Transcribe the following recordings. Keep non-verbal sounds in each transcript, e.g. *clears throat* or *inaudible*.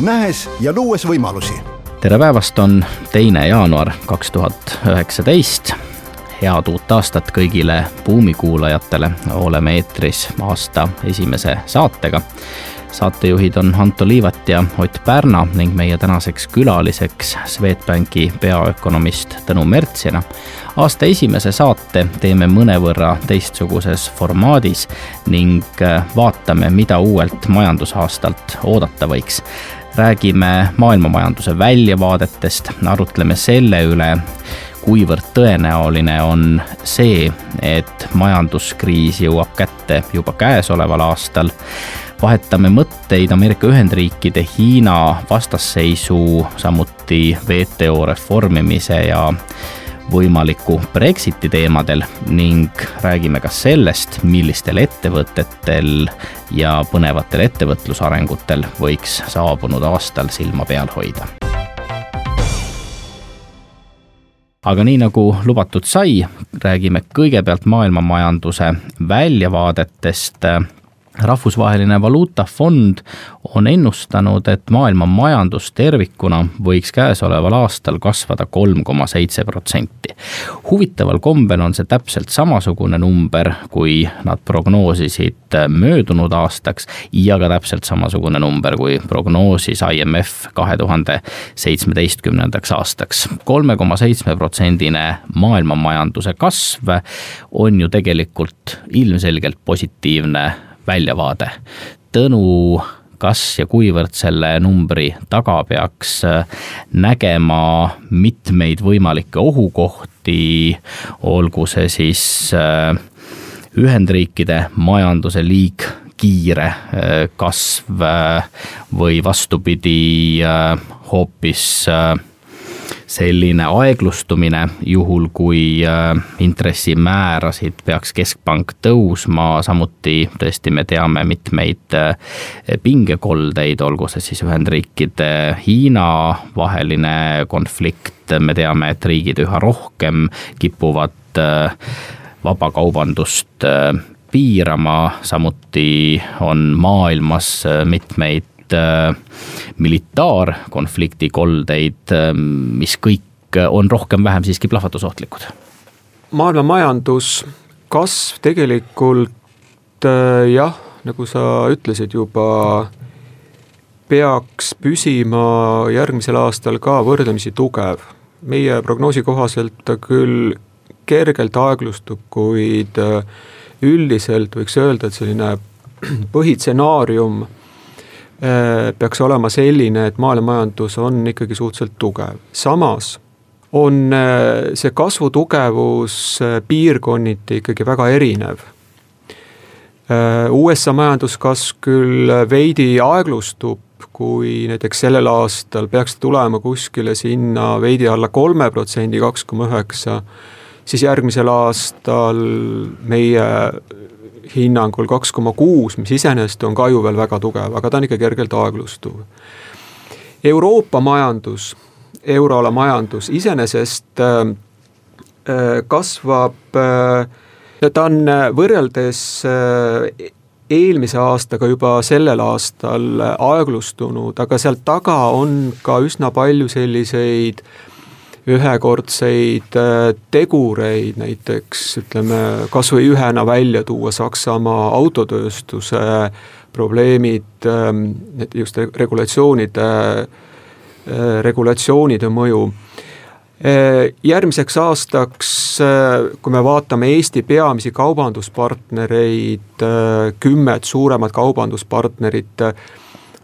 nähes ja luues võimalusi. tere päevast, on teine jaanuar kaks tuhat üheksateist. head uut aastat kõigile Buumi kuulajatele, oleme eetris aasta esimese saatega saatejuhid on Anto Liivat ja Ott Pärna ning meie tänaseks külaliseks Swedbanki peaökonomist Tõnu Mertsina. aasta esimese saate teeme mõnevõrra teistsuguses formaadis ning äh, vaatame, mida uuelt majandusaastalt oodata võiks räägime maailmamajanduse väljavaadetest, arutleme selle üle, kuivõrd tõenäoline on see, et majanduskriis jõuab kätte juba käesoleval aastal. Vahetame mõtteid Ameerika Ühendriikide, Hiina vastasseisu, samuti WTO reformimise ja võimaliku Brexiti teemadel ning räägime ka sellest, millistel ettevõtetel ja põnevatel ettevõtlusarengutel võiks saabunud aastal silma peal hoida. aga nii nagu lubatud sai, räägime kõigepealt maailmamajanduse väljavaadetest rahvusvaheline valuutafond on ennustanud, et maailma majandus tervikuna võiks käesoleval aastal kasvada kolm koma seitse protsenti. huvitaval kombel on see täpselt samasugune number, kui nad prognoosisid möödunud aastaks ja ka täpselt samasugune number, kui prognoosis IMF kahe tuhande seitsmeteistkümnendaks aastaks. kolme koma seitsme protsendine maailma majanduse kasv on ju tegelikult ilmselgelt positiivne väljavaade. Tõnu, kas ja kuivõrd selle numbri taga peaks äh, nägema mitmeid võimalikke ohukohti, olgu see siis äh, Ühendriikide majanduse liig kiire äh, kasv või vastupidi, hoopis selline aeglustumine, juhul kui äh, intressimäärasid peaks keskpank tõusma, samuti tõesti me teame mitmeid äh, pingekoldeid, olgu see siis Ühendriikide, Hiina vaheline konflikt, me teame, et riigid üha rohkem kipuvad äh, vabakaubandust piirama, samuti on maailmas mitmeid äh, militaarkonflikti koldeid, äh, mis kõik on rohkem-vähem siiski plahvatusohtlikud. maailma majanduskasv tegelikult äh, jah, nagu sa ütlesid juba, peaks püsima järgmisel aastal ka võrdlemisi tugev. meie prognoosi kohaselt ta küll kergelt aeglustub, kuid üldiselt võiks öelda, et selline *clears throat* põhitsenaarium peaks olema selline, et maailmamajandus on ikkagi suhteliselt tugev, samas on äh, see kasvu tugevus piirkonniti ikkagi väga erinev. USA majanduskasv küll veidi aeglustub, kui näiteks sellel aastal peaks tulema kuskile sinna veidi alla kolme protsendi, kaks koma üheksa siis järgmisel aastal meie hinnangul kaks koma kuus, mis iseenesest on ka ju veel väga tugev, aga ta on ikka kergelt aeglustuv. Euroopa majandus, euroala majandus iseenesest äh, äh kasvab äh,, ta on võrreldes eelmise aastaga juba sellel aastal aeglustunud, aga seal taga on ka üsna palju selliseid äh, ühekordseid äh, tegureid, näiteks ütleme, kas või ühena välja tuua Saksamaa autotööstuse probleemid, ähm, just regulatsioonide, äh, regulatsioonide mõju. Äh, järgmiseks aastaks, kui me vaatame Eesti peamisi kaubanduspartnereid, kümmet suuremat kaubanduspartnerit,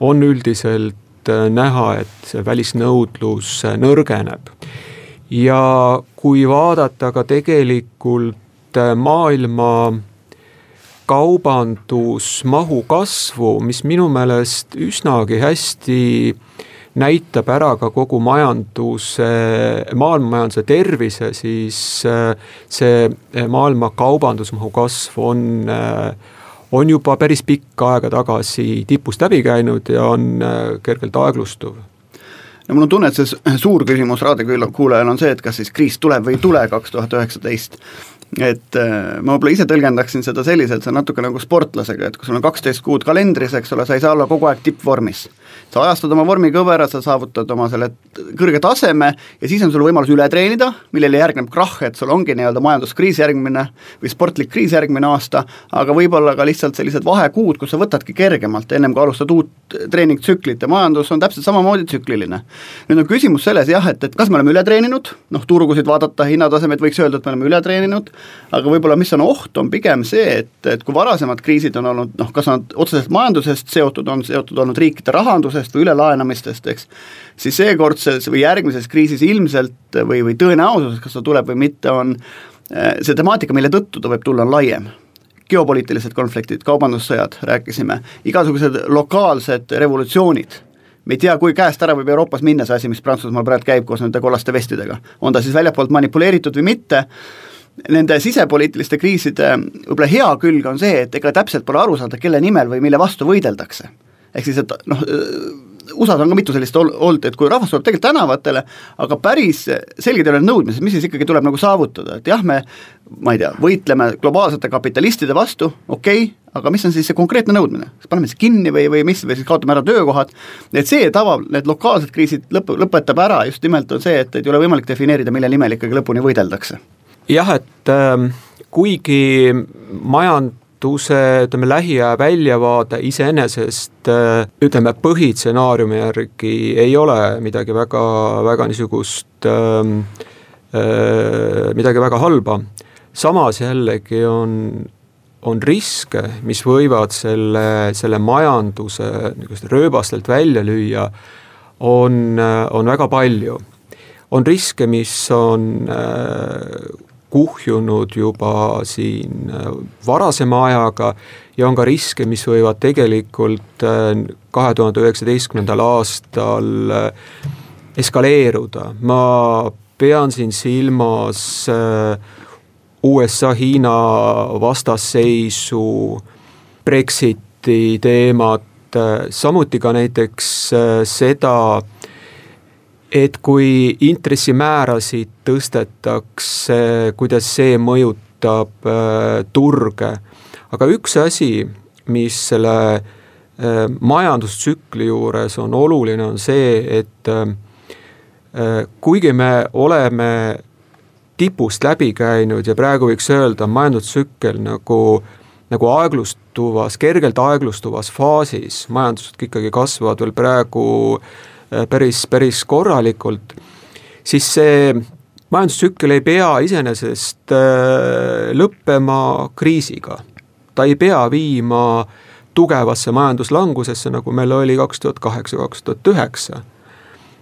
on üldiselt näha, et see välisnõudlus nõrgeneb ja kui vaadata ka tegelikult äh, maailma kaubandusmahu kasvu, mis minu meelest üsnagi hästi näitab ära ka kogu majanduse, maailmamajanduse tervise, siis see maailma kaubandusmahu kasv on on juba päris pikka aega tagasi tipust läbi käinud ja on kergelt aeglustuv no mul on tunne, et see suur küsimus raadiokuulajal on see, et kas siis kriis tuleb või ei tule kaks tuhat üheksateist et äh, ma võib-olla ise tõlgendaksin seda selliselt, see on natuke nagu sportlasega, et kui sul on kaksteist kuud kalendris, eks ole, sa ei saa olla kogu aeg tippvormis. Sa ajastad oma vormikõvera, sa saavutad oma selle kõrge taseme ja siis on sul võimalus üle treenida, millele järgneb krahh, et sul ongi nii-öelda majanduskriis järgmine või sportlik kriis järgmine aasta, aga võib-olla ka lihtsalt sellised vahekuud, kus sa võtadki kergemalt, ennem kui alustad uut treeningtsüklit ja majandus on täpselt samamoodi tsükliline. nüüd on küsimus selles jah, et, et kas me oleme üle treeninud, noh turgusid vaadata, hinnatasemed võiks öelda, et me oleme üle treeninud, aga võib-olla mis on oht, on pigem see, et, et kui varasemad kriisid on olnud noh, kas nad otseselt majandusest seotud, on seotud olnud riikide rahandusest või ülelaenamistest, eks, siis seekordses või järgmises kriisis ilmselt või, või tõenäosus, kas ta tuleb või mitte, on eh, see temaatika, mille tõttu ta võib tulla, on laiem geopoliitilised konfliktid, kaubandussõjad, rääkisime, igasugused lokaalsed revolutsioonid me ei tea, kui käest ära võib Euroopas minna see asi, mis Prantsusmaal praegu käib koos nende kollaste vestidega. on ta siis väljapoolt manipuleeritud või mitte, nende sisepoliitiliste kriiside võib-olla hea külg on see, et ega täpselt pole aru saada, kelle nimel või mille vastu võideldakse. Ehk siis, et noh, USA-s on ka mitu sellist ol-, olnud, et kui rahvas tuleb tegelikult tänavatele, aga päris selged ei ole nõudmised, mis siis ikkagi tuleb nagu saavutada, et jah, me ma ei tea, võitleme globaalsete kapitalistide vastu, okei okay,, aga mis on siis see konkreetne nõudmine, kas paneme siis kinni või, või mis, või siis kaotame ära töökohad, et see tava, need lokaalsed kriisid lõp-, lõpetab ära just nimelt on see, et, et ei ole võimalik defineerida, mille nimel ikkagi lõpuni võideldakse. Jah, et äh, kuigi majanduse ütleme, lähiaja väljavaade iseenesest äh, ütleme, põhitsenaariumi järgi ei ole midagi väga, väga niisugust äh, äh, midagi väga halba, samas jällegi on on riske, mis võivad selle, selle majanduse niisugust rööbastelt välja lüüa, on, on väga palju. on riske, mis on äh, kuhjunud juba siin äh, varasema ajaga ja on ka riske, mis võivad tegelikult äh, kahe tuhande üheksateistkümnendal aastal äh, eskaleeruda, ma pean siin silmas USA-Hiina vastasseisu, Brexiti teemat, samuti ka näiteks seda, et kui intressimäärasid tõstetakse, kuidas see mõjutab äh, turge. aga üks asi, mis selle äh, majandustsükli juures on oluline, on see, et äh, kuigi me oleme tipust läbi käinud ja praegu võiks öelda, majandustsükkel nagu nagu aeglustuvas, kergelt aeglustuvas faasis, majandused ikkagi kasvavad veel praegu äh, päris, päris korralikult, siis see majandustsükkel ei pea iseenesest äh, lõppema kriisiga. ta ei pea viima tugevasse majanduslangusesse, nagu meil oli kaks tuhat kaheksa, kaks tuhat üheksa.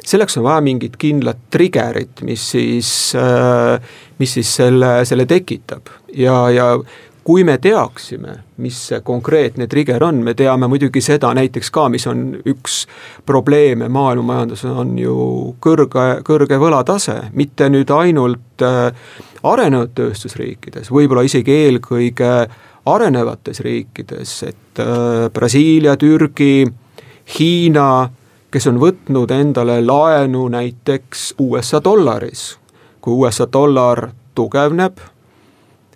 selleks on vaja mingit kindlat trigger'it, mis siis, äh, mis siis selle, selle tekitab ja, ja kui me teaksime, mis see konkreetne trigger on, me teame muidugi seda näiteks ka, mis on üks probleeme maailma majanduses, on ju kõrge, kõrge võlatase, mitte nüüd ainult äh, arenenud tööstusriikides, võib-olla isegi eelkõige arenevates riikides, et äh, Brasiilia, Türgi, Hiina, kes on võtnud endale laenu näiteks USA dollaris. kui USA dollar tugevneb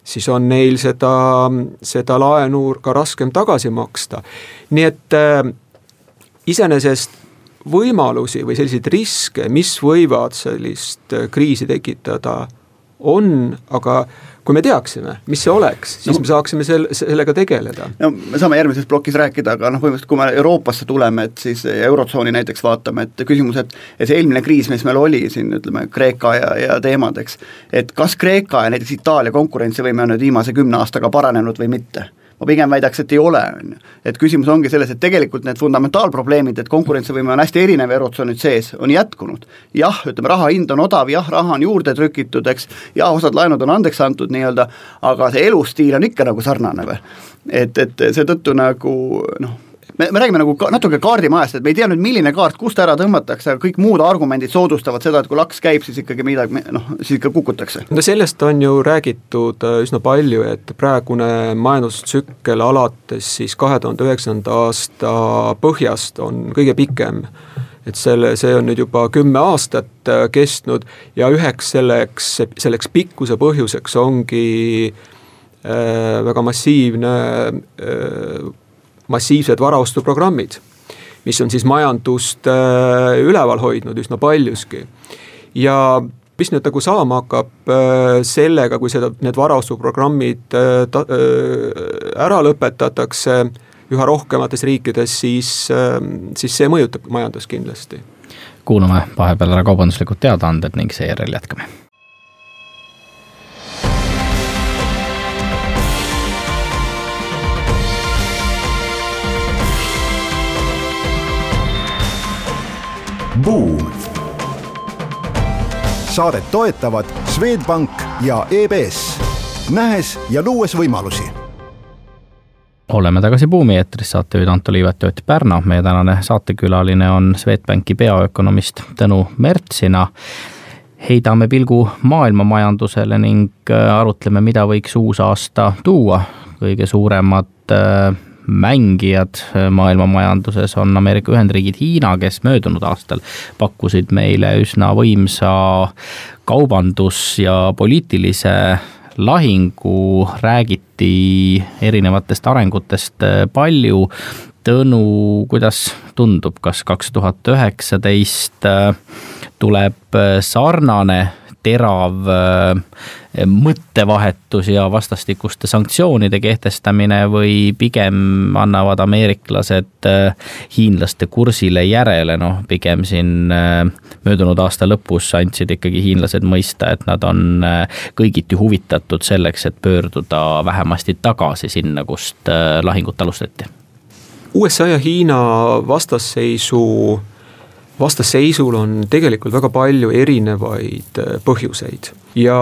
siis on neil seda, seda laenu ka raskem tagasi maksta. nii et äh, iseenesest võimalusi või selliseid riske, mis võivad sellist äh, kriisi tekitada, on, aga kui me teaksime, mis see oleks, siis no, me saaksime sel-, sellega tegeleda. no me saame järgmises plokis rääkida, aga noh, põhimõtteliselt kui me Euroopasse tuleme, et siis Eurotsooni näiteks vaatame, et küsimus, et et see eelmine kriis, mis meil oli siin, ütleme, Kreeka ja, ja teemad, eks, et kas Kreeka ja näiteks Itaalia konkurentsivõime on nüüd viimase kümne aastaga paranenud või mitte ma pigem väidaks, et ei ole, on ju. et küsimus ongi selles, et tegelikult need fundamentaalprobleemid, et konkurentsivõime on hästi erinev Eurotsoonid sees, on jätkunud. jah, ütleme raha hind on odav, jah, raha on juurde trükitud, eks, jah, osad laenud on andeks antud nii-öelda, aga see elustiil on ikka nagu sarnane või. et, et seetõttu nagu noh, me, me räägime nagu ka, natuke kaardimajast, et me ei tea nüüd, milline kaart kust ära tõmmatakse, aga kõik muud argumendid soodustavad seda, et kui laks käib, siis ikkagi midagi noh, siis ikka kukutakse. no sellest on ju räägitud äh, üsna palju, et praegune majandustsükkel alates siis kahe tuhande üheksanda aasta põhjast on kõige pikem et selle, see on nüüd juba kümme aastat äh, kestnud ja üheks selleks, selleks pikkuse põhjuseks ongi äh, väga massiivne massiivsed varaostuprogrammid, mis on siis majandust äh, üleval hoidnud üsna paljuski. ja mis nüüd nagu saama hakkab äh, sellega, kui seda, need varaostuprogrammid äh, ära lõpetatakse üha rohkemates riikides, siis, siis see mõjutab majandust kindlasti. kuulame vahepeal ära kaubanduslikud teadaanded ning seejärel jätkame Buum. saadet toetavad Swedbank ja EBS, nähes ja luues võimalusi oleme tagasi Buumi eetris, saatejuhid Anto Liivet ja Ott Pärna. meie tänane saatekülaline on Swedbanki peaökonomist Tõnu Mertsina. heidame pilgu maailmamajandusele ning äh, arutleme, mida võiks uus aasta tuua. kõige suuremad äh, mängijad äh, maailma majanduses on Ameerika Ühendriigid, Hiina, kes möödunud aastal pakkusid meile üsna võimsa kaubandus- ja poliitilise lahingu, räägiti erinevatest arengutest äh, palju. Tõnu, kuidas tundub, kas kaks tuhat üheksateist äh, tuleb sarnane terav äh, mõttevahetus ja vastastikuste sanktsioonide kehtestamine või pigem annavad ameeriklased äh, hiinlaste kursile järele, noh pigem siin äh, möödunud aasta lõpus andsid ikkagi hiinlased mõista, et nad on kõigiti huvitatud selleks, et pöörduda vähemasti tagasi sinna, kust lahingut alustati. USA ja Hiina vastasseisu vastasseisul on tegelikult väga palju erinevaid äh, põhjuseid. Ja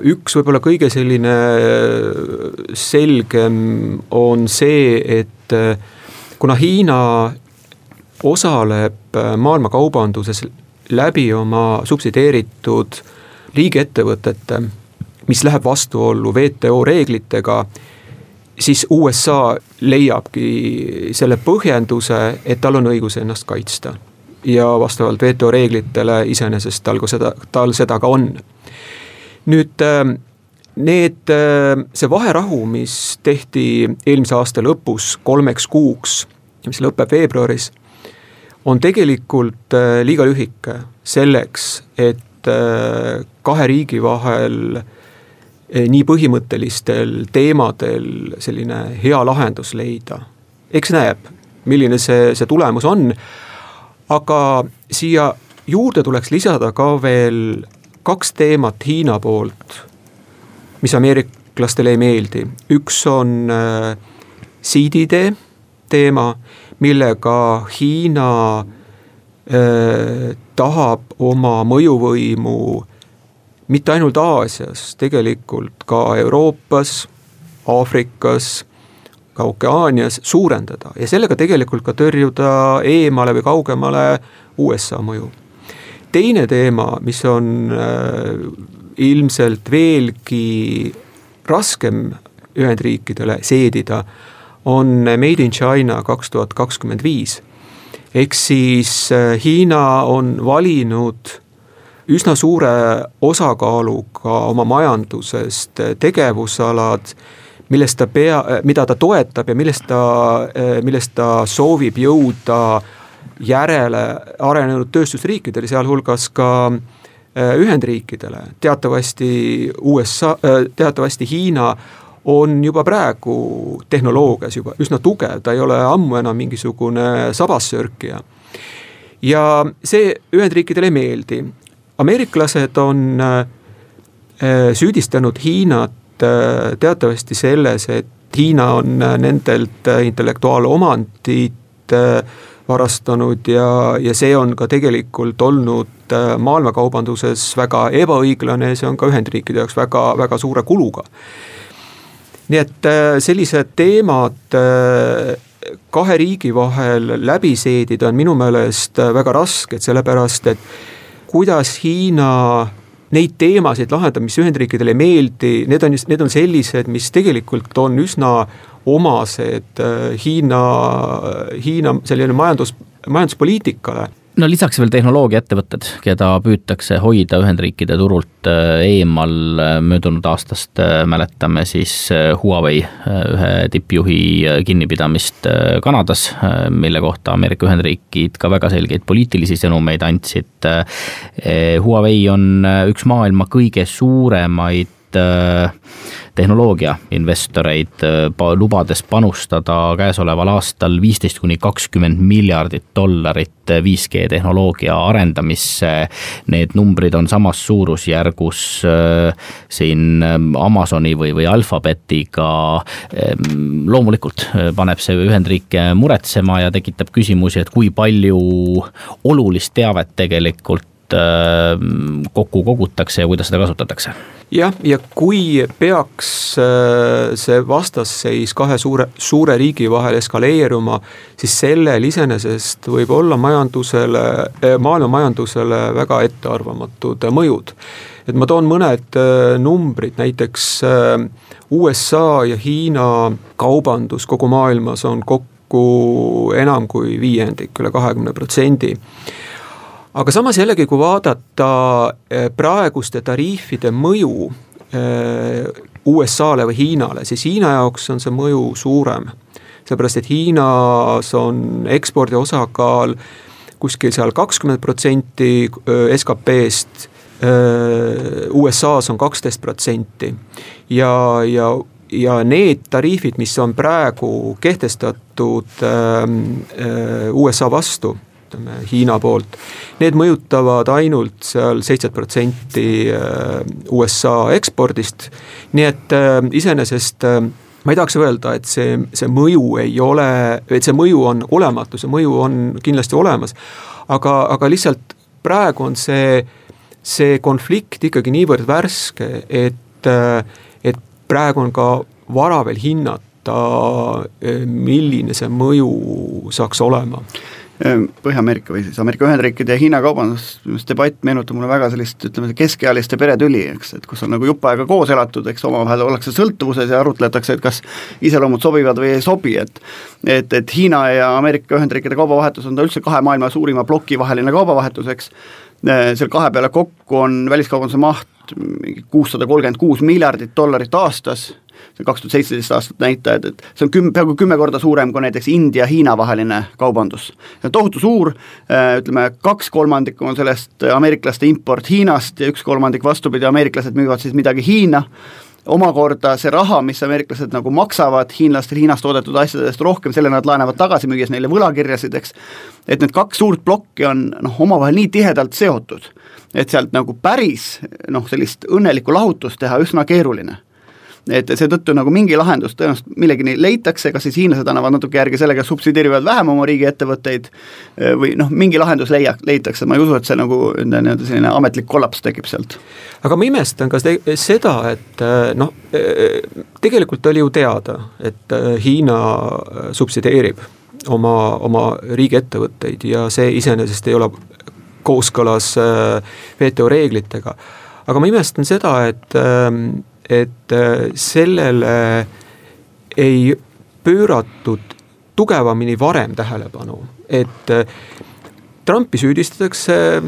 üks võib-olla kõige selline äh, selgem on see, et äh, kuna Hiina osaleb maailmakaubanduses läbi oma subsideeritud riigiettevõtete, mis läheb vastuollu WTO reeglitega, siis USA leiabki selle põhjenduse, et tal on õigus ennast kaitsta ja vastavalt WTO reeglitele iseenesest tal ka seda, tal seda ka on. nüüd ähm, need, ähm, see vaherahu, mis tehti eelmise aasta lõpus kolmeks kuuks, mis lõpeb veebruaris, on tegelikult äh, liiga lühike selleks, et äh, kahe riigi vahel äh, nii põhimõttelistel teemadel selline hea lahendus leida. eks näeb, milline see, see tulemus on aga siia juurde tuleks lisada ka veel kaks teemat Hiina poolt, mis ameeriklastele ei meeldi. üks on äh, siididee teema, millega Hiina äh, tahab oma mõjuvõimu mitte ainult Aasias, tegelikult ka Euroopas, Aafrikas ka Okeaanias suurendada ja sellega tegelikult ka tõrjuda eemale või kaugemale USA mõju. teine teema, mis on äh, ilmselt veelgi raskem Ühendriikidele seedida, on Made in China kaks tuhat kakskümmend viis. ehk siis äh, Hiina on valinud üsna suure osakaaluga oma majandusest tegevusalad millest ta pea, mida ta toetab ja millest ta, millest ta soovib jõuda järele arenenud tööstusriikidele, sealhulgas ka äh, Ühendriikidele, teatavasti USA, äh, teatavasti Hiina on juba praegu tehnoloogias juba üsna tugev, ta ei ole ammu enam mingisugune sabassörkija. ja see Ühendriikidele ei meeldi, ameeriklased on äh, süüdistanud Hiinat teatavasti selles, et Hiina on äh, nendelt äh, intellektuaalomandit varastanud ja, ja see on ka tegelikult olnud maailmakaubanduses väga ebaõiglane ja see on ka Ühendriikide jaoks väga, väga suure kuluga. nii et sellised teemad kahe riigi vahel läbi seedida on minu meelest väga raske, et sellepärast et kuidas Hiina neid teemasid lahendab, mis Ühendriikidele ei meeldi, need on, need on sellised, mis tegelikult on üsna omased äh, Hiina, Hiina selline majandus, majanduspoliitikale no lisaks veel tehnoloogiaettevõtted, keda püütakse hoida Ühendriikide turult äh, eemal, möödunud aastast äh, mäletame siis Huawei ühe tippjuhi kinnipidamist Kanadas, mille kohta Ameerika Ühendriigid ka väga selgeid poliitilisi sõnumeid andsid. Huawei on üks maailma kõige suuremaid tehnoloogiainvestoreid, äh, lubades panustada käesoleval aastal viisteist kuni kakskümmend miljardit dollarit 5G tehnoloogia arendamisse. Need numbrid on samas suurusjärgus äh, siin äh, Amazoni või, või Alphabetiga. Ähm, loomulikult paneb see Ühendriike muretsema ja tekitab küsimusi, et kui palju olulist teavet tegelikult kokku kogutakse ja kuidas seda kasutatakse jah, ja kui peaks äh, see vastasseis kahe suure, suure riigi vahel eskaleeruma, siis sellel iseenesest võib olla majandusele, äh, maailma majandusele väga ettearvamatud mõjud. et ma toon mõned äh, numbrid, näiteks USA ja Hiina kaubandus kogu maailmas on kokku enam kui viiendik, üle kahekümne protsendi aga samas jällegi, kui vaadata eh, praeguste tariifide mõju eh, USA-le või Hiinale, siis Hiina jaoks on see mõju suurem. seepärast, et Hiinas on ekspordi osakaal kuskil seal kakskümmend protsenti eh, SKP-st, USA-s on kaksteist protsenti ja, ja ja need tariifid, mis on praegu kehtestatud USA vastu ütleme Hiina poolt. Need mõjutavad ainult seal seitset protsenti äh, USA ekspordist, nii et äh, iseenesest äh, ma ei tahaks öelda, et see, see mõju ei ole, et see mõju on olematu, see mõju on kindlasti olemas. aga, aga lihtsalt praegu on see, see konflikt ikkagi niivõrd värske, et, et praegu on ka vara veel hinnata, milline see mõju saaks olema Põhja-Ameerika või siis Ameerika Ühendriikide ja Hiina kaubandusdebatt meenutab mulle väga sellist, ütleme, keskealiste peretüli, eks, et kus on nagu jupp aega koos elatud, eks omavahel ollakse sõltuvuses ja arutletakse, et kas iseloomud sobivad või ei sobi, et et, et Hiina ja Ameerika Ühendriikide kaubavahetus on ta üldse kahe maailma suurima ploki vaheline kaubavahetus, eks, ehm, seal kahe peale kokku on väliskaubanduse maht mingi kuussada kolmkümmend kuus miljardit dollarit aastas kaks tuhat seitseteist aastat näitajad, et see on küm-, peaaegu kümme korda suurem kui näiteks India-Hiina vaheline kaubandus. see on tohutu suur, äh, ütleme kaks kolmandikku on sellest ameeriklaste import Hiinast ja üks kolmandik vastupidi, ameeriklased müüvad siis midagi Hiina, omakorda see raha, mis ameeriklased nagu maksavad hiinlastel Hiinas toodetud asjadest rohkem, selle nad laenavad tagasi, müües neile võlakirjasid, eks, et need kaks suurt plokki on noh, omavahel nii tihedalt seotud, et sealt nagu päris noh, sellist õnnelikku lahutust teha üsna keeruline et seetõttu nagu mingi lahendus tõenäoliselt millegini leitakse, kas siis hiinlased annavad natuke järgi sellega, subsideerivad vähem oma riigiettevõtteid või noh, mingi lahendus leia-, leitakse, ma ei usu, et see nagu nii-öelda selline ametlik kollaps tekib sealt. aga ma imestan ka seda, et noh, tegelikult oli ju teada, et Hiina subsideerib oma, oma riigiettevõtteid ja see iseenesest ei ole kooskõlas WTO reeglitega. aga ma imestan seda, et et äh, sellele ei pööratud tugevamini varem tähelepanu, et äh, Trumpi süüdistatakse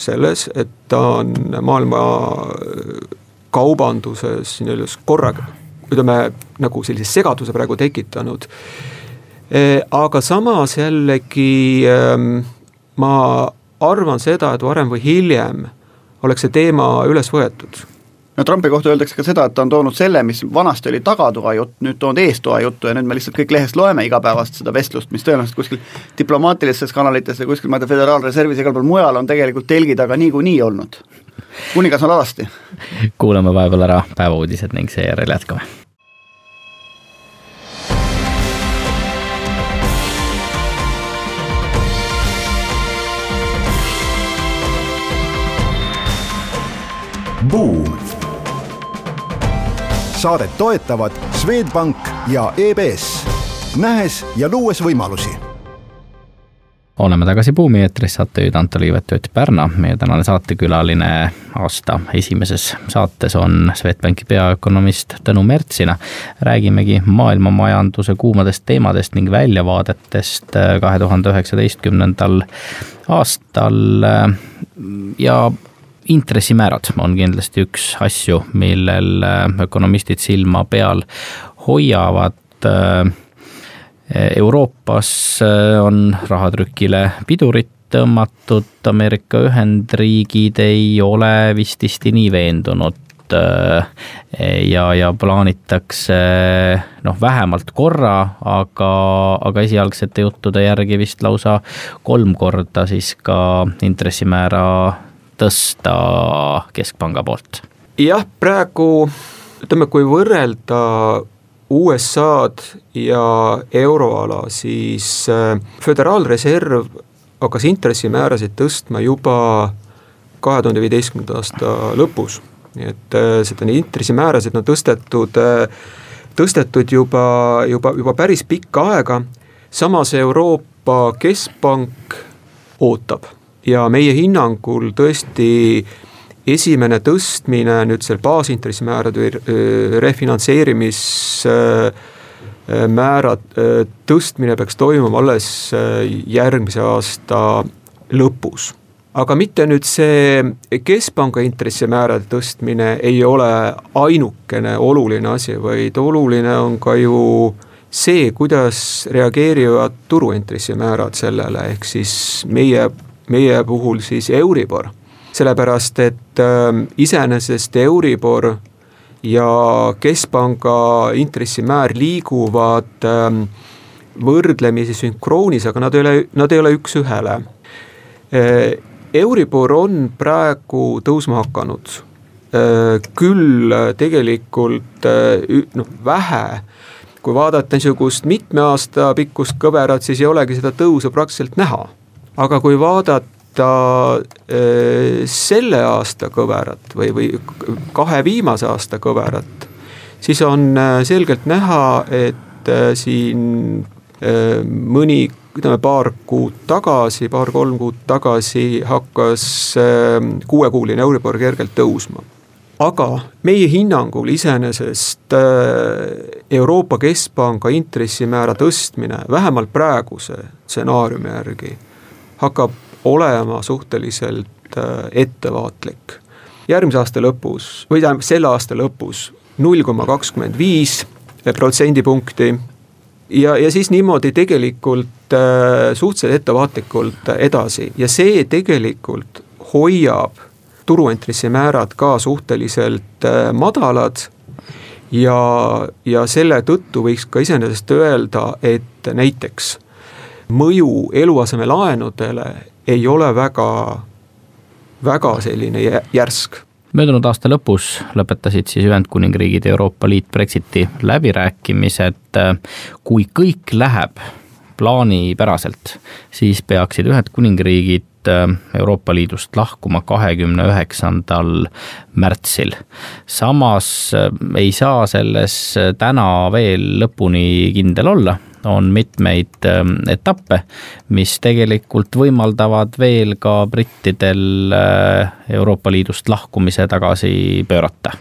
selles, et ta on maailma kaubanduses nii-öelda korraga, ütleme nagu sellise segaduse praegu tekitanud. Äh, aga samas jällegi ähm, ma arvan seda, et varem või hiljem oleks see teema üles võetud no Trumpi kohta öeldakse ka seda, et ta on toonud selle, mis vanasti oli tagatoa jutt, nüüd toonud eestoa juttu ja nüüd me lihtsalt kõik lehest loeme igapäevast seda vestlust, mis tõenäoliselt kuskil diplomaatilistes kanalites ja kuskil, ma ei tea, Föderaalreservis ja igal pool mujal on tegelikult telgi taga niikuinii olnud. kuningas on alasti. kuulame vahepeal ära päevauudised ning seejärel jätkame Buum saadet toetavad Swedbank ja EBS nähes ja luues võimalusi oleme tagasi Buumi eetris, saatejuhid Anto Liivet Ott Pärna. meie tänane saatekülaline aasta esimeses saates on Swedbanki peaökonomist Tõnu Mertsina. räägimegi maailma majanduse kuumadest teemadest ning väljavaadetest kahe tuhande üheksateistkümnendal aastal ja intressimäärad on kindlasti üks asju, millel ökonomistid silma peal hoiavad Euroopas äh, on rahatrükile pidurit tõmmatud, Ameerika Ühendriigid ei ole vististi nii veendunud äh, ja, ja plaanitakse noh, vähemalt korra, aga, aga esialgsete juttude järgi vist lausa kolm korda siis ka intressimäära tõsta keskpanga poolt. jah, praegu ütleme, kui võrrelda USA-d ja euroala, siis äh, Föderaalreserv hakkas intressimäärasid tõstma juba kahe tuhande viieteistkümnenda aasta lõpus. nii et äh, seda intressimäärasid on tõstetud, äh, tõstetud juba, juba, juba päris pikka aega, samas Euroopa Keskpank ootab ja meie hinnangul tõesti esimene tõstmine nüüd seal baasintressimäärade või refinantseerimismäära tõstmine peaks toimuma alles järgmise aasta lõpus. aga mitte nüüd see keskpanga intressimäärade tõstmine ei ole ainukene oluline asi, vaid oluline on ka ju see, kuidas reageerivad turuintressimäärad sellele, ehk siis meie, meie puhul siis Euribor sellepärast et äh, iseenesest Euribor ja keskpanga intressimäär liiguvad äh, võrdlemisi sünkroonis, aga nad ei ole, nad ei ole üks-ühele äh,. Euribor on praegu tõusma hakanud äh,, küll tegelikult äh, noh, vähe kui vaadata niisugust mitme aasta pikkust kõverat, siis ei olegi seda tõusu praktiliselt näha. Aga kui vaadata äh, selle aasta kõverat või, või kahe viimase aasta kõverat, siis on äh, selgelt näha, et äh, siin mõni, ütleme paar kuud tagasi, paar-kolm kuud tagasi hakkas kuuekuuline Euribor kergelt tõusma. Aga meie hinnangul iseenesest Euroopa Keskpanga intressimäära tõstmine, vähemalt praeguse stsenaariumi järgi, hakkab olema suhteliselt äh, ettevaatlik. järgmise aasta lõpus või tähendab selle aasta lõpus null koma kakskümmend viis protsendipunkti ja, ja siis niimoodi tegelikult äh, suhteliselt ettevaatlikult edasi ja see tegelikult hoiab turuintressimäärad ka suhteliselt äh, madalad ja, ja selle tõttu võiks ka iseenesest öelda, et näiteks mõju eluasemelaenudele ei ole väga, väga selline järsk möödunud aasta lõpus lõpetasid siis Ühendkuningriigid Euroopa Liit Brexiti läbirääkimised. kui kõik läheb plaanipäraselt, siis peaksid Ühendkuningriigid Euroopa Liidust lahkuma kahekümne üheksandal märtsil. samas ei saa selles täna veel lõpuni kindel olla on mitmeid ähm, etappe, mis tegelikult võimaldavad veel ka brittidel äh, Euroopa Liidust lahkumise tagasi pöörata.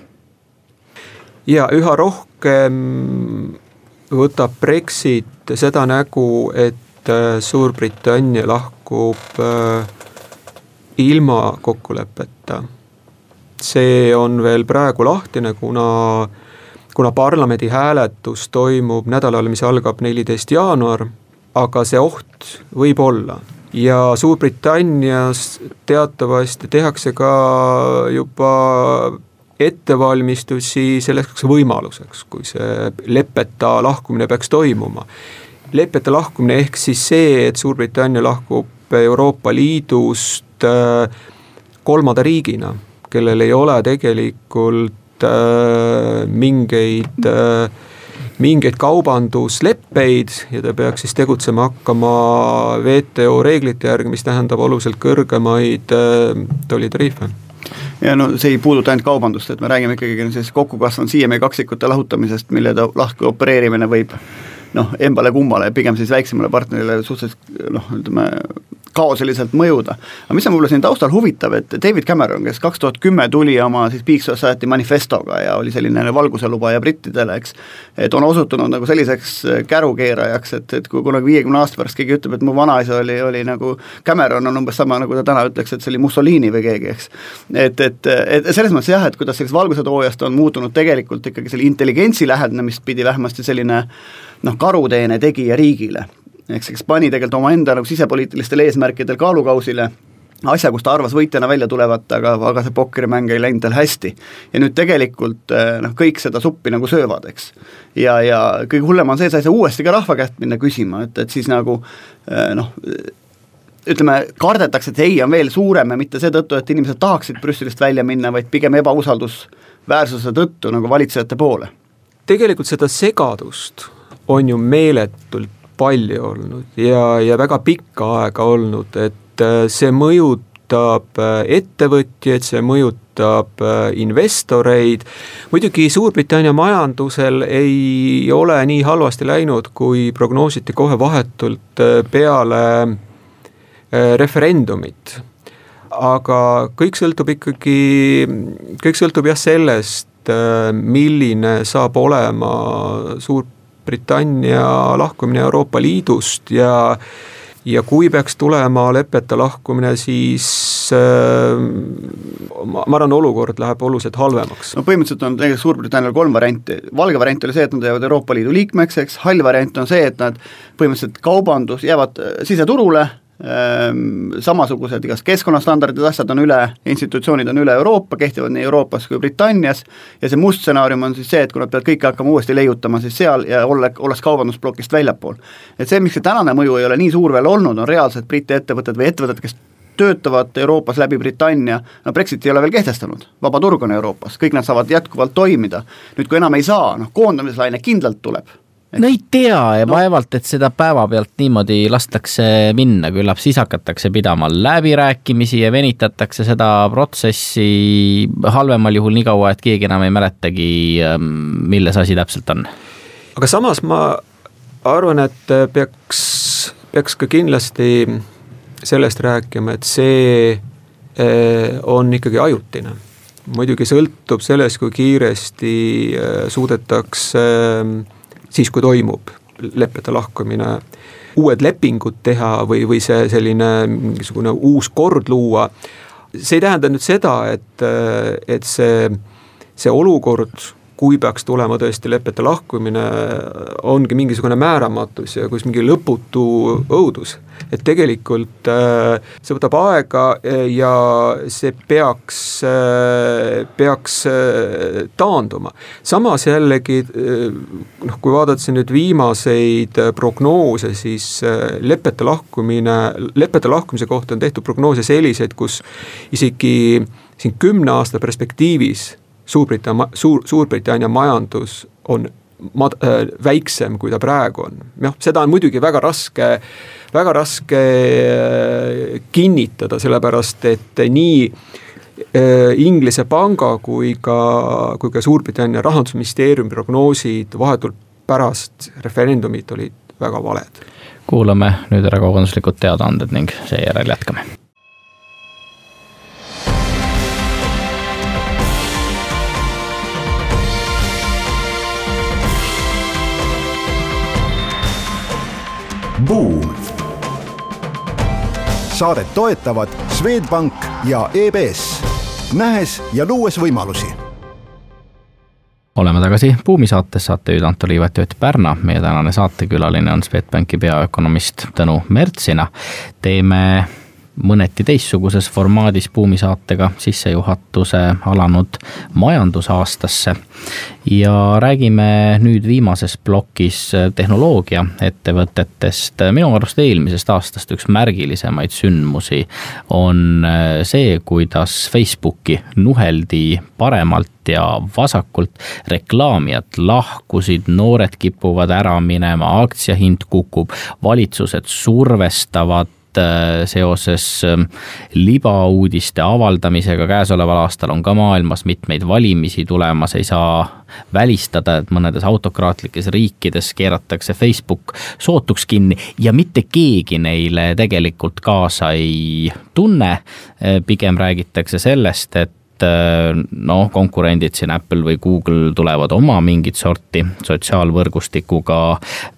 ja üha rohkem võtab Brexit seda nägu, et äh, Suurbritannia lahkub äh, ilma kokkuleppeta. see on veel praegu lahtine, kuna kuna parlamendi hääletus toimub nädalal, mis algab neliteist jaanuar, aga see oht võib olla ja Suurbritannias teatavasti tehakse ka juba ettevalmistusi selleks võimaluseks, kui see leppeta lahkumine peaks toimuma. leppeta lahkumine ehk siis see, et Suurbritannia lahkub Euroopa Liidust äh, kolmanda riigina, kellel ei ole tegelikult mingeid äh, mingeid kaubandusleppeid ja ta peaks siis tegutsema hakkama WTO reeglite järgi, mis tähendab oluliselt kõrgemaid äh, tollitariife. Ja no see ei puuduta ainult kaubandust, et me räägime ikkagi sellisest kokku kasvanud siiamäe kaksikute lahutamisest, mille ta lahku opereerimine võib noh, embale-kummale, pigem siis väiksemale partnerile suhteliselt noh, ütleme kaoseliselt mõjuda. aga mis on võib-olla siin taustal huvitav, et David Cameron, kes kaks tuhat kümme tuli oma siis Peak Society manifestoga ja oli selline valguselubaja brittidele, eks, et on osutunud nagu selliseks kärukeerajaks, et, et kui kunagi viiekümne aasta pärast keegi ütleb, et mu vanaisa oli, oli nagu Cameron, on umbes sama, nagu ta täna ütleks, et see oli Mussolini või keegi, eks. et, et, et selles mõttes jah, et kuidas sellest valgusetoojast on muutunud tegelikult ikkagi selle intelligentsi lähenemist pidi vähemasti selline noh, karuteene tegija riigile eks, kes pani tegelikult omaenda nagu sisepoliitilistel eesmärkidel kaalukausile asja, kus ta arvas võitjana välja tulevat, aga, aga see pokkerimäng ei läinud tal hästi. ja nüüd tegelikult eh, noh, kõik seda suppi nagu söövad, eks. ja, ja kõige hullem on see, sa ei saa uuesti ka rahva käest minna küsima, et, et siis nagu eh, noh, ütleme, kardetakse, et ei on veel suurem ja mitte seetõttu, et inimesed tahaksid Brüsselist välja minna, vaid pigem ebausaldusväärsuse tõttu nagu valitsejate poole. tegelikult seda segadust on ju meeletult palju olnud ja, ja väga pikka aega olnud, et äh, see mõjutab äh, ettevõtjaid, see mõjutab äh, investoreid, muidugi Suurbritannia majandusel ei ole nii halvasti läinud, kui prognoositi kohe vahetult peale referendumit. Aga kõik sõltub ikkagi, kõik sõltub jah sellest, milline saab olema Suur Britannia lahkumine Euroopa Liidust ja ja kui peaks tulema lepeta lahkumine, siis äh, ma, ma arvan, olukord läheb oluliselt halvemaks. no põhimõtteliselt on tegelikult Suurbritannial kolm varianti, valge variant oli see, et nad jäävad Euroopa Liidu liikmeks, eks, hall variant on see, et nad põhimõtteliselt kaubandus, jäävad siseturule Ehm, samasugused igast keskkonnastandardid, asjad on üle, institutsioonid on üle Euroopa, kehtivad nii Euroopas kui Britannias, ja see must stsenaarium on siis see, et kui nad peavad kõike hakkama uuesti leiutama siis seal ja olla, olles kaubandusplokist väljapool. et see, miks see tänane mõju ei ole nii suur veel olnud, on reaalsed Briti ettevõtted või ettevõtted, kes töötavad Euroopas läbi Britannia, no Brexit ei ole veel kehtestanud, vaba turg on Euroopas, kõik nad saavad jätkuvalt toimida. nüüd, kui enam ei saa, noh koondamislaine kindlalt tuleb no ei tea ja no. vaevalt, et seda päevapealt niimoodi lastakse minna, küllap siis hakatakse pidama läbirääkimisi ja venitatakse seda protsessi halvemal juhul nii kaua, et keegi enam ei mäletagi, ähm, milles asi täpselt on. aga samas ma arvan, et peaks, peaks ka kindlasti sellest rääkima, et see äh, on ikkagi ajutine muidugi sõltub sellest, kui kiiresti äh, suudetakse äh, siis, kui toimub leppede lahkumine, uued lepingud teha või, või see selline mingisugune uus kord luua, see ei tähenda nüüd seda, et, et see, see olukord kui peaks tulema tõesti lepete lahkumine, ongi mingisugune määramatus ja kus mingi lõputu õudus. et tegelikult äh, see võtab aega äh, ja see peaks, äh, peaks taanduma. samas jällegi noh, kui vaadata siin nüüd viimaseid prognoose, siis lepete lahkumine, lepete lahkumise kohta on tehtud prognoose selliseid, kus isegi siin kümne aasta perspektiivis Suurbritannia, Suur, Suurbritannia majandus on mad-, äh, väiksem, kui ta praegu on. noh, seda on muidugi väga raske, väga raske äh, kinnitada, sellepärast et nii äh, Inglise panga kui ka, kui ka Suurbritannia rahandusministeeriumi prognoosid vahetult pärast referendumit olid väga valed. kuulame nüüd ära kaubanduslikud teadaanded ning seejärel jätkame Buum. saadet toetavad Swedbank ja EBS, nähes ja luues võimalusi oleme tagasi Buumi saates, saatejuht Anto Liivet ja Ott Pärna. meie tänane saatekülaline on Swedbanki peaökonomist Tõnu Mertsina. teeme mõneti teistsuguses formaadis buumisaatega sissejuhatuse alanud majandusaastasse. ja räägime nüüd viimases plokis tehnoloogiaettevõtetest. minu arust eelmisest aastast üks märgilisemaid sündmusi on see, kuidas Facebooki nuheldi paremalt ja vasakult. reklaamijad lahkusid, noored kipuvad ära minema, aktsiahind kukub, valitsused survestavad seoses ähm, libauudiste avaldamisega käesoleval aastal on ka maailmas mitmeid valimisi tulemas, ei saa välistada, et mõnedes autokraatlikes riikides keeratakse Facebook sootuks kinni ja mitte keegi neile tegelikult kaasa ei tunne. Äh, pigem räägitakse sellest, et et noh, konkurendid siin Apple või Google tulevad oma mingit sorti sotsiaalvõrgustikuga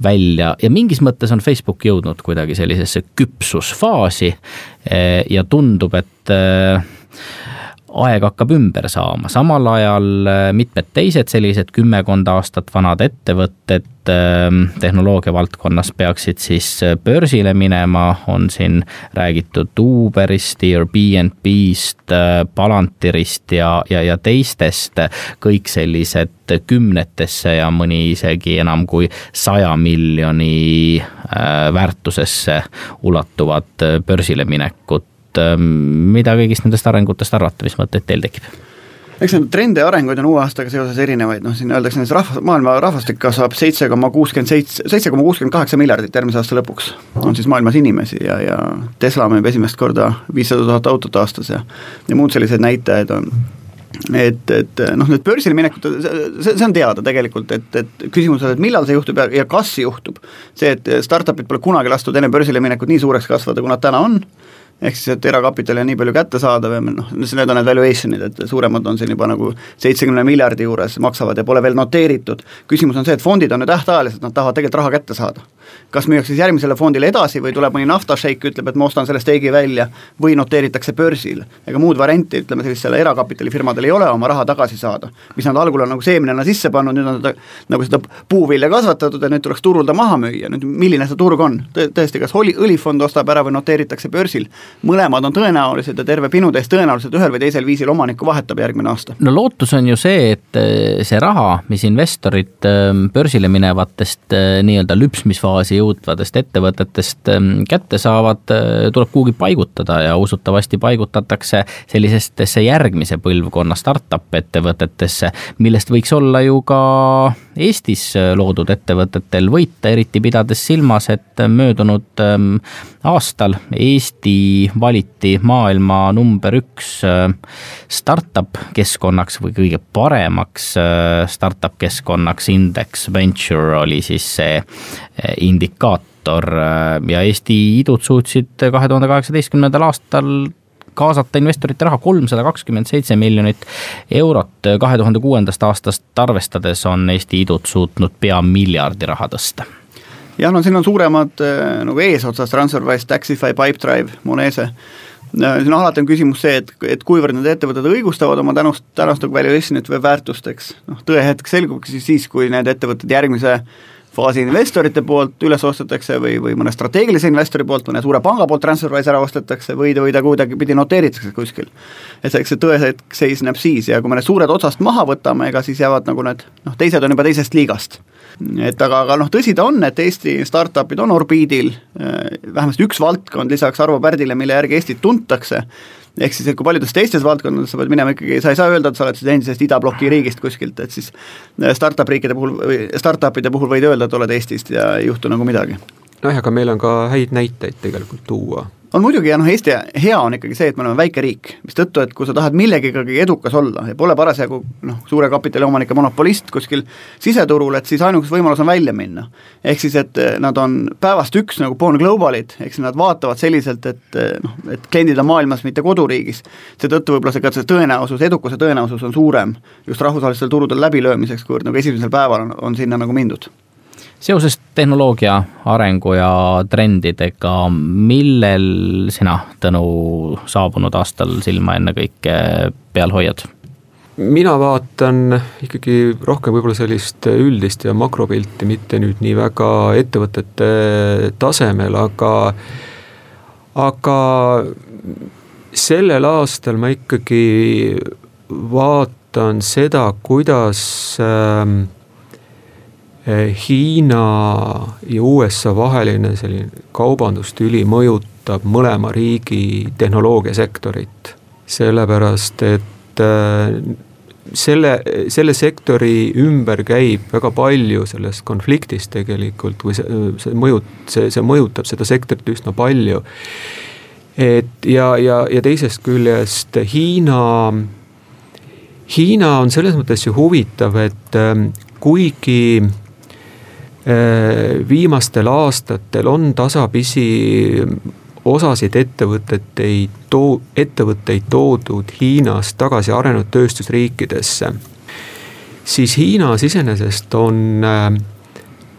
välja. Ja mingis mõttes on Facebook jõudnud kuidagi sellisesse küpsusfaasi ja tundub, et aeg hakkab ümber saama, samal ajal äh, mitmed teised sellised kümmekond aastat vanad ettevõtted ähm, tehnoloogia valdkonnas peaksid siis äh, börsile minema, on siin räägitud Uberist, Airbnb-st, äh, Palantirist ja, ja, ja teistest, kõik sellised kümnetesse ja mõni isegi enam kui saja miljoni väärtusesse ulatuvad börsile minekut Ähm, mida kõigist nendest arengutest arvata, mis mõtteid teil tekib? eks neid trende ja arenguid on uue aastaga seoses erinevaid, noh siin öeldakse, et rahva, maailma rahvastik kasvab seitse koma kuuskümmend seitse, seitse koma kuuskümmend kaheksa miljardit järgmise aasta lõpuks. on siis maailmas inimesi ja, ja Tesla müüb esimest korda viissada tuhat autot aastas ja ja muud sellised näitajad on et, et noh, need börsile minekud, see, see on teada tegelikult, et, et küsimus on, et millal see juhtub ja, ja kas juhtub. see, et startup'id pole kunagi lastud enne börsile minekut nii suureks kasvada, kui nad täna on ehk siis, et erakapitali on nii palju kättesaadav ja noh, need on need valuation'id, et suuremad on siin juba nagu seitsekümne miljardi juures maksavad ja pole veel noteeritud. küsimus on see, et fondid on ju tähtajalised, nad tahavad tegelikult raha kätte saada. kas müüakse siis järgmisele fondile edasi või tuleb mõni naftašeik, ütleb, et ma ostan selle steigi välja või noteeritakse börsil. ega muud varianti, ütleme sellistele erakapitalifirmadel ei ole oma raha tagasi saada. mis nad algul on nagu seemnena sisse pannud, nüüd on seda nagu seda puuvilja kasvatatud ja nüüd tuleks turul ta maha müüa, nüüd milline see turg on, tõesti, kas oli, õlifond ostab ära või noteeritakse börsil mõlemad on tõenäolised ja terve pinutäis tõenäoliselt ühel või teisel viisil omanikku vahetab järgmine aasta. no lootus on ju see, et eh, see raha, mis investorid ehm, börsile minevatest eh, nii-öelda lüpsmisfaasi jõudvatest ettevõtetest kätte saavad, eh, tuleb kuhugi paigutada ja usutavasti paigutatakse sellisestesse järgmise põlvkonna startup ettevõtetesse, millest võiks olla ju ka Eestis loodud ettevõtetel võita, eriti pidades silmas, et möödunud ehm, aastal Eesti valiti maailma number üks äh, startup keskkonnaks või kõige paremaks äh, startup keskkonnaks, Index Venture oli siis see äh, indikaator ja Eesti idud suutsid kahe tuhande kaheksateistkümnendal aastal kaasata investorite raha kolmsada kakskümmend seitse miljonit eurot. kahe tuhande kuuendast aastast arvestades on Eesti idud suutnud pea miljardi raha tõsta jah, no siin on suuremad äh, nagu eesotsas, TransferWise, Taxify, Pipedrive, Monese, siin alati on küsimus see, et, et kuivõrd need ettevõtted õigustavad oma tänust, tänast nagu valuation'it või väärtust, eks, noh tõehetk selgubki siis siis, kui need ettevõtted järgmise faasi investorite poolt üles ostetakse või, või mõne strateegilise investori poolt, mõne suure panga poolt TransferWise ära ostetakse või, või ta kuidagipidi noteeritakse kuskil. et eks see tõehetk seisneb siis ja kui me need suured otsast maha võtame, ega siis jäävad nagu need noh, teised on juba teisest liigast et aga, aga noh, tõsi ta on, et Eesti startup'id on orbiidil, äh, vähemasti üks valdkond lisaks Arvo Pärdile, mille järgi Eestit tuntakse, ehk siis, et kui paljudes teistes valdkondades sa pead minema ikkagi, sa ei saa öelda, et sa oled siis endisest idabloki riigist kuskilt, et siis äh, startup riikide puhul või startup'ide puhul võid öelda, et oled Eestist ja ei juhtu nagu midagi. nojah, aga meil on ka häid näiteid tegelikult tuua on muidugi ja noh, Eesti hea on ikkagi see, et me oleme väike riik, mistõttu, et kui sa tahad millegagi edukas olla ja pole parasjagu noh, suure kapitali omanike monopolist kuskil siseturul, et siis ainukas võimalus on välja minna. ehk siis, et eh, nad on päevast üks nagu born global'id, ehk siis nad vaatavad selliselt, et eh, noh, et kliendid on maailmas, mitte koduriigis, seetõttu võib-olla see ka see tõenäosus, edukuse tõenäosus on suurem just rahvusvahelistel turudel läbilöömiseks, kuivõrd nagu esimesel päeval on, on sinna nagu mindud seoses tehnoloogia arengu ja trendidega, millel sina, Tõnu, saabunud aastal silma ennekõike peal hoiad? mina vaatan ikkagi rohkem võib-olla sellist üldist ja makropilti, mitte nüüd nii väga ettevõtete tasemel, aga aga sellel aastal ma ikkagi vaatan seda, kuidas äh, Hiina ja USA vaheline selline kaubandustüli mõjutab mõlema riigi tehnoloogiasektorit. sellepärast, et eh, selle, selle sektori ümber käib väga palju sellest konfliktist tegelikult või see, see mõjut-, see, see mõjutab seda sektorit üsna palju. et ja, ja, ja teisest küljest Hiina, Hiina on selles mõttes ju huvitav, et ähm, kuigi viimastel aastatel on tasapisi osasid ettevõteteid too-, ettevõtteid toodud Hiinast tagasi arenenud tööstusriikidesse, siis Hiinas iseenesest on äh,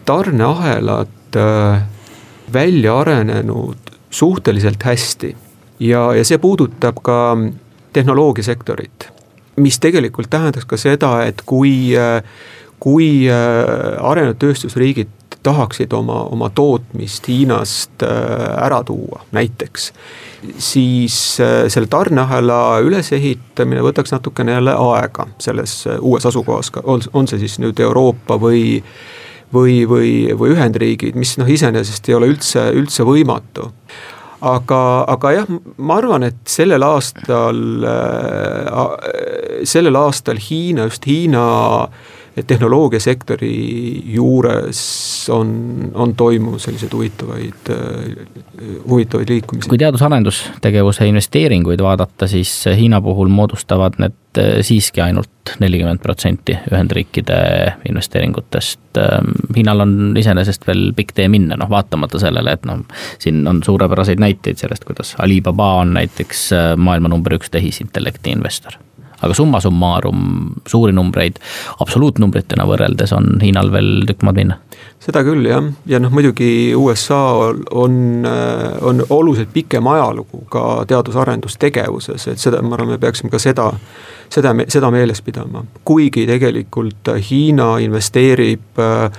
tarneahelad äh, välja arenenud suhteliselt hästi. ja, ja see puudutab ka tehnoloogiasektorit, mis tegelikult tähendaks ka seda, et kui, äh, kui arenenud tööstusriigid tahaksid oma, oma tootmist Hiinast äh, ära tuua, näiteks. siis äh, selle tarneahela ülesehitamine võtaks natukene jälle aega selles äh, uues asukohas, on see siis nüüd Euroopa või või, või, või Ühendriigid, mis noh, iseenesest ei ole üldse, üldse võimatu aga, aga jah, ma arvan, et sellel aastal äh,, sellel aastal Hiina, just Hiina äh, et tehnoloogiasektori juures on, on toimunud selliseid huvitavaid, huvitavaid liikumisi. kui teadus-arendustegevuse investeeringuid vaadata, siis Hiina puhul moodustavad need siiski ainult nelikümmend protsenti Ühendriikide investeeringutest. Hiinal on iseenesest veel pikk tee minna, noh vaatamata sellele, et noh, siin on suurepäraseid näiteid sellest, kuidas Alibaba on näiteks maailma number üks tehisintellekti investor aga summa summarum suuri numbreid absoluutnumbritena võrreldes on Hiinal veel tükk maad minna. seda küll jah, ja noh, muidugi USA on, on oluliselt pikem ajalugu ka teadus-arendustegevuses, et seda, ma arvan, me peaksime ka seda, seda, seda meeles pidama. kuigi tegelikult Hiina investeerib äh,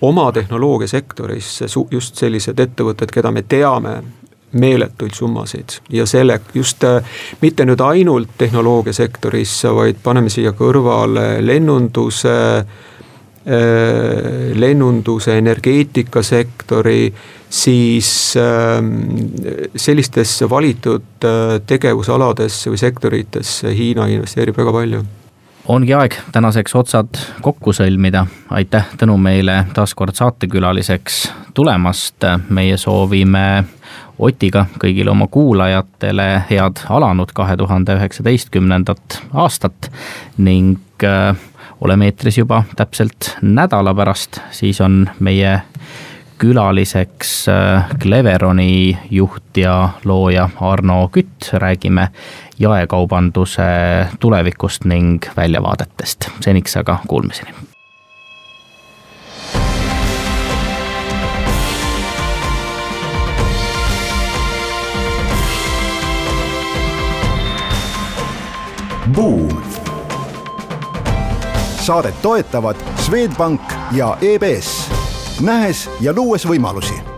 oma tehnoloogiasektorisse just sellised ettevõtted, keda me teame meeletuid summasid. Ja selle just äh, mitte nüüd ainult tehnoloogiasektorisse, vaid paneme siia kõrvale lennunduse, äh, lennunduse, energeetikasektori, siis ähm, sellistesse valitud äh, tegevusaladesse või sektoritesse Hiina investeerib väga palju ongi aeg tänaseks otsad kokku sõlmida. aitäh, Tõnu, meile taas kord saatekülaliseks tulemast. meie soovime Otiga kõigile oma kuulajatele head alanud kahe tuhande üheksateistkümnendat aastat ning äh, oleme eetris juba täpselt nädala pärast, siis on meie külaliseks äh, Cleveroni juht ja looja Arno Kütt, räägime jaekaubanduse tulevikust ning väljavaadetest. seniks aga kuulmiseni Buum. saadet toetavad Swedbank ja EBS, nähes ja luues võimalusi